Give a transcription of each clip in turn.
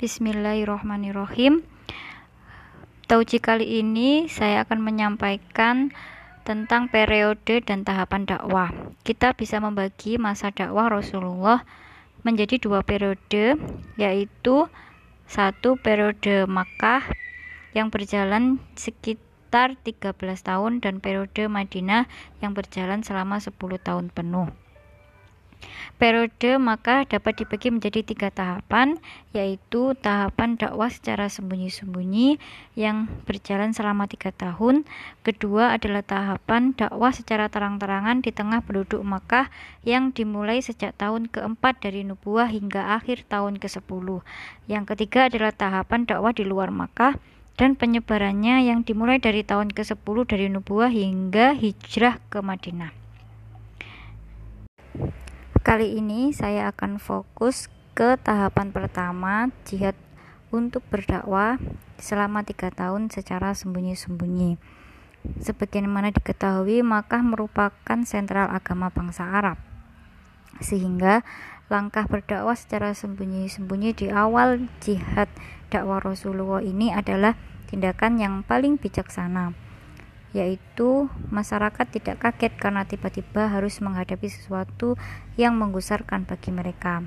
Bismillahirrahmanirrahim. Tauji kali ini saya akan menyampaikan tentang periode dan tahapan dakwah. Kita bisa membagi masa dakwah Rasulullah menjadi dua periode, yaitu satu periode Makkah yang berjalan sekitar 13 tahun dan periode Madinah yang berjalan selama 10 tahun penuh. Periode maka dapat dibagi menjadi tiga tahapan, yaitu tahapan dakwah secara sembunyi-sembunyi yang berjalan selama tiga tahun. Kedua adalah tahapan dakwah secara terang-terangan di tengah penduduk Makkah yang dimulai sejak tahun keempat dari nubuah hingga akhir tahun ke-10. Yang ketiga adalah tahapan dakwah di luar Makkah dan penyebarannya yang dimulai dari tahun ke-10 dari nubuah hingga hijrah ke Madinah. Kali ini saya akan fokus ke tahapan pertama jihad untuk berdakwah selama tiga tahun secara sembunyi-sembunyi. Sebagaimana diketahui, Makkah merupakan sentral agama bangsa Arab. Sehingga langkah berdakwah secara sembunyi-sembunyi di awal jihad dakwah Rasulullah ini adalah tindakan yang paling bijaksana yaitu masyarakat tidak kaget karena tiba-tiba harus menghadapi sesuatu yang menggusarkan bagi mereka.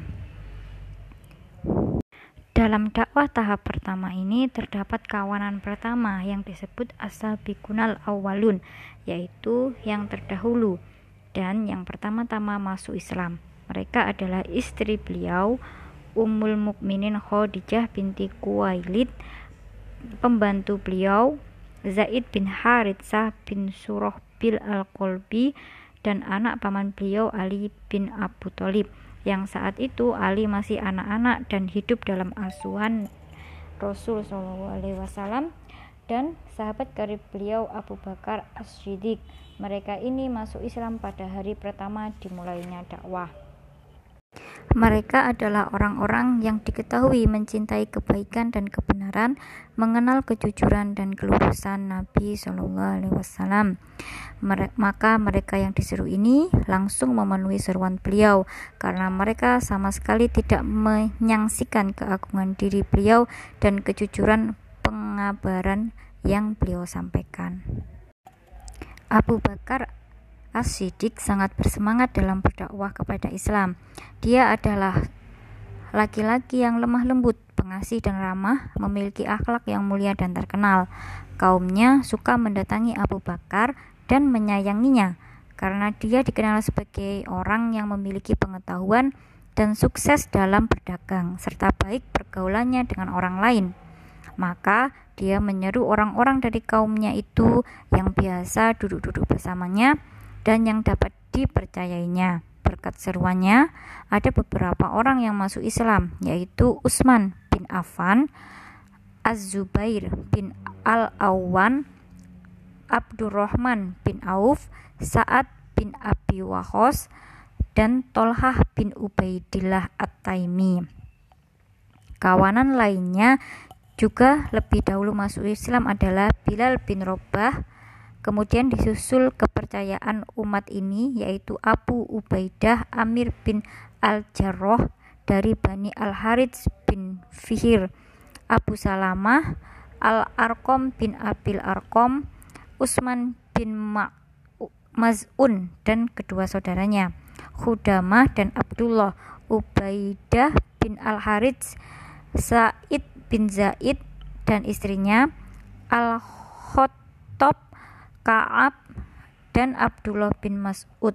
Dalam dakwah tahap pertama ini terdapat kawanan pertama yang disebut asal bikunal awalun, yaitu yang terdahulu dan yang pertama-tama masuk Islam. Mereka adalah istri beliau, Ummul Mukminin Khadijah binti Kuwailid, pembantu beliau Zaid bin Haritsah bin Surah bil Al-Qalbi dan anak paman beliau Ali bin Abu Thalib yang saat itu Ali masih anak-anak dan hidup dalam asuhan Rasul Shallallahu Alaihi Wasallam dan sahabat karib beliau Abu Bakar As-Siddiq. Mereka ini masuk Islam pada hari pertama dimulainya dakwah. Mereka adalah orang-orang yang diketahui mencintai kebaikan dan kebenaran, mengenal kejujuran dan kelurusan Nabi Shallallahu Alaihi Wasallam. Maka mereka yang diseru ini langsung memenuhi seruan beliau karena mereka sama sekali tidak menyangsikan keagungan diri beliau dan kejujuran pengabaran yang beliau sampaikan. Abu Bakar As-Siddiq sangat bersemangat dalam berdakwah kepada Islam. Dia adalah laki-laki yang lemah lembut, pengasih dan ramah, memiliki akhlak yang mulia dan terkenal. Kaumnya suka mendatangi Abu Bakar dan menyayanginya karena dia dikenal sebagai orang yang memiliki pengetahuan dan sukses dalam berdagang serta baik pergaulannya dengan orang lain. Maka dia menyeru orang-orang dari kaumnya itu yang biasa duduk-duduk bersamanya dan yang dapat dipercayainya. Berkat seruannya, ada beberapa orang yang masuk Islam, yaitu Utsman bin Affan, Az-Zubair bin Al-Awwan, Abdurrahman bin Auf, Sa'ad bin Abi Wahos, dan Tolhah bin Ubaidillah At-Taimi. Kawanan lainnya juga lebih dahulu masuk Islam adalah Bilal bin Robah, Kemudian disusul kepercayaan umat ini yaitu Abu Ubaidah Amir bin Al-Jarrah dari Bani Al-Harits bin Fihir, Abu Salamah Al-Arqam bin Abil Arqam, Usman bin Maz'un dan kedua saudaranya, Khudamah dan Abdullah, Ubaidah bin Al-Harits, Said bin Zaid dan istrinya, Al-Khottab Ka'ab dan Abdullah bin Mas'ud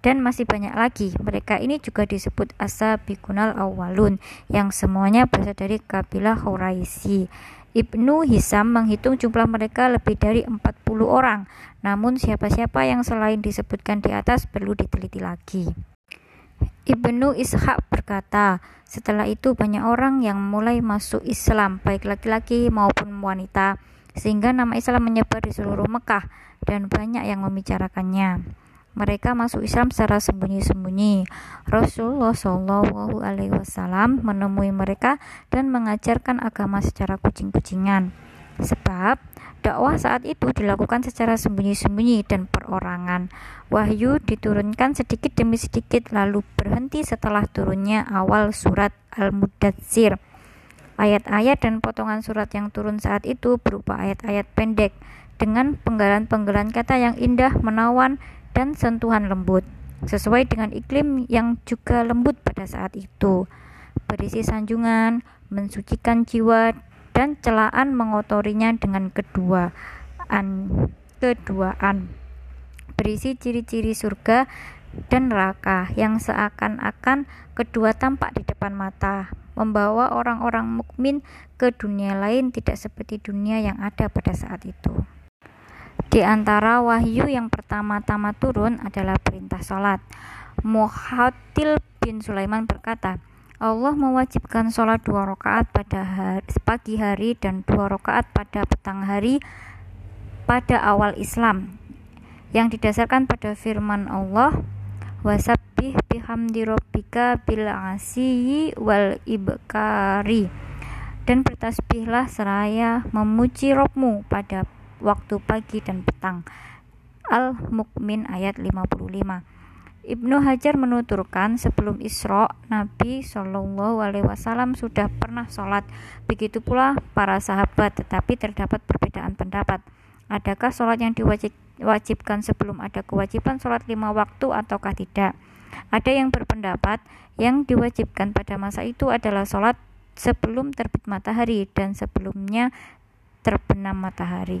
dan masih banyak lagi. Mereka ini juga disebut Asabiqunal Awalun yang semuanya berasal dari kabilah Quraisy. Ibnu Hisam menghitung jumlah mereka lebih dari 40 orang. Namun siapa-siapa yang selain disebutkan di atas perlu diteliti lagi. Ibnu Ishaq berkata, setelah itu banyak orang yang mulai masuk Islam, baik laki-laki maupun wanita sehingga nama Islam menyebar di seluruh Mekah dan banyak yang membicarakannya. Mereka masuk Islam secara sembunyi-sembunyi. Rasulullah Shallallahu Alaihi Wasallam menemui mereka dan mengajarkan agama secara kucing-kucingan. Sebab dakwah saat itu dilakukan secara sembunyi-sembunyi dan perorangan. Wahyu diturunkan sedikit demi sedikit lalu berhenti setelah turunnya awal surat Al-Mudatsir Ayat-ayat dan potongan surat yang turun saat itu berupa ayat-ayat pendek dengan penggalan-penggalan kata yang indah, menawan, dan sentuhan lembut, sesuai dengan iklim yang juga lembut pada saat itu. Berisi sanjungan, mensucikan jiwa, dan celaan mengotorinya dengan keduaan. keduaan. Berisi ciri-ciri surga dan neraka yang seakan-akan kedua tampak di depan mata, membawa orang-orang mukmin ke dunia lain tidak seperti dunia yang ada pada saat itu. Di antara wahyu yang pertama-tama turun adalah perintah sholat. Muhatil bin Sulaiman berkata, Allah mewajibkan sholat dua rakaat pada hari, pagi hari dan dua rakaat pada petang hari pada awal Islam yang didasarkan pada firman Allah wasabbih bihamdi rabbika bil asyi wal ibkari dan bertasbihlah seraya memuji Robmu pada waktu pagi dan petang. Al-Mukmin ayat 55. Ibnu Hajar menuturkan sebelum Isra Nabi Shallallahu Alaihi Wasallam sudah pernah sholat. Begitu pula para sahabat, tetapi terdapat perbedaan pendapat. Adakah sholat yang diwajibkan sebelum ada kewajiban sholat lima waktu ataukah tidak? Ada yang berpendapat yang diwajibkan pada masa itu adalah sholat sebelum terbit matahari dan sebelumnya terbenam matahari.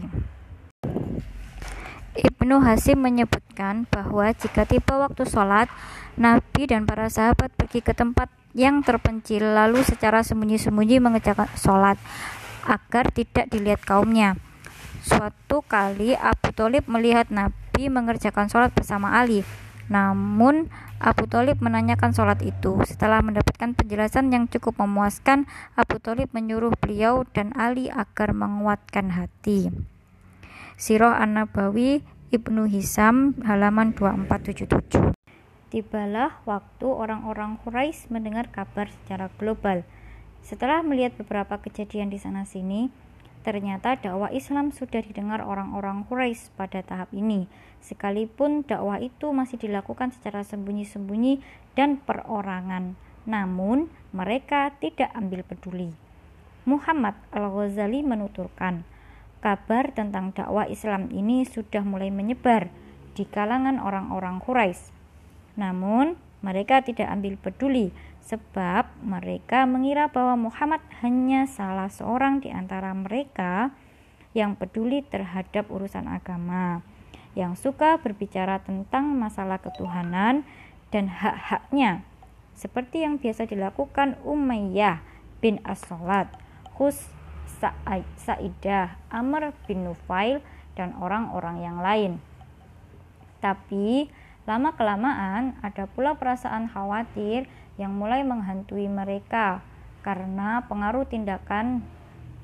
Ibnu Hasim menyebutkan bahwa jika tiba waktu sholat, Nabi dan para sahabat pergi ke tempat yang terpencil lalu secara sembunyi-sembunyi mengerjakan sholat agar tidak dilihat kaumnya. Suatu kali Abu Talib melihat Nabi mengerjakan sholat bersama Ali. Namun Abu Talib menanyakan sholat itu. Setelah mendapatkan penjelasan yang cukup memuaskan, Abu Talib menyuruh beliau dan Ali agar menguatkan hati. Sirah An-Nabawi Ibnu Hisam halaman 2477 Tibalah waktu orang-orang Quraisy mendengar kabar secara global. Setelah melihat beberapa kejadian di sana-sini, Ternyata dakwah Islam sudah didengar orang-orang Quraisy pada tahap ini, sekalipun dakwah itu masih dilakukan secara sembunyi-sembunyi dan perorangan. Namun, mereka tidak ambil peduli. Muhammad Al-Ghazali menuturkan, kabar tentang dakwah Islam ini sudah mulai menyebar di kalangan orang-orang Quraisy. Namun, mereka tidak ambil peduli sebab mereka mengira bahwa Muhammad hanya salah seorang di antara mereka yang peduli terhadap urusan agama, yang suka berbicara tentang masalah ketuhanan dan hak-haknya, seperti yang biasa dilakukan Umayyah bin As-Salat, Hus Sa'idah, Amr bin Nufail, dan orang-orang yang lain. Tapi, lama-kelamaan ada pula perasaan khawatir yang mulai menghantui mereka karena pengaruh tindakan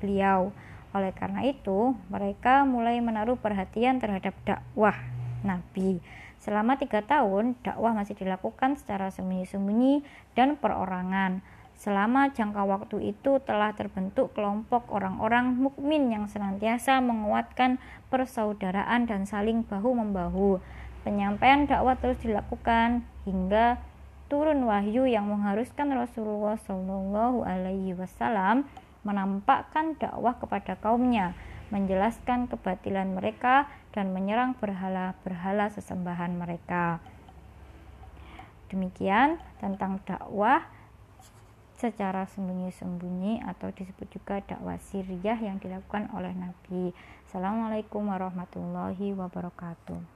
beliau. Oleh karena itu, mereka mulai menaruh perhatian terhadap dakwah Nabi. Selama tiga tahun, dakwah masih dilakukan secara sembunyi-sembunyi dan perorangan. Selama jangka waktu itu telah terbentuk kelompok orang-orang mukmin yang senantiasa menguatkan persaudaraan dan saling bahu-membahu. Penyampaian dakwah terus dilakukan hingga turun wahyu yang mengharuskan Rasulullah Shallallahu Alaihi Wasallam menampakkan dakwah kepada kaumnya, menjelaskan kebatilan mereka dan menyerang berhala-berhala sesembahan mereka. Demikian tentang dakwah secara sembunyi-sembunyi atau disebut juga dakwah siriyah yang dilakukan oleh Nabi. Assalamualaikum warahmatullahi wabarakatuh.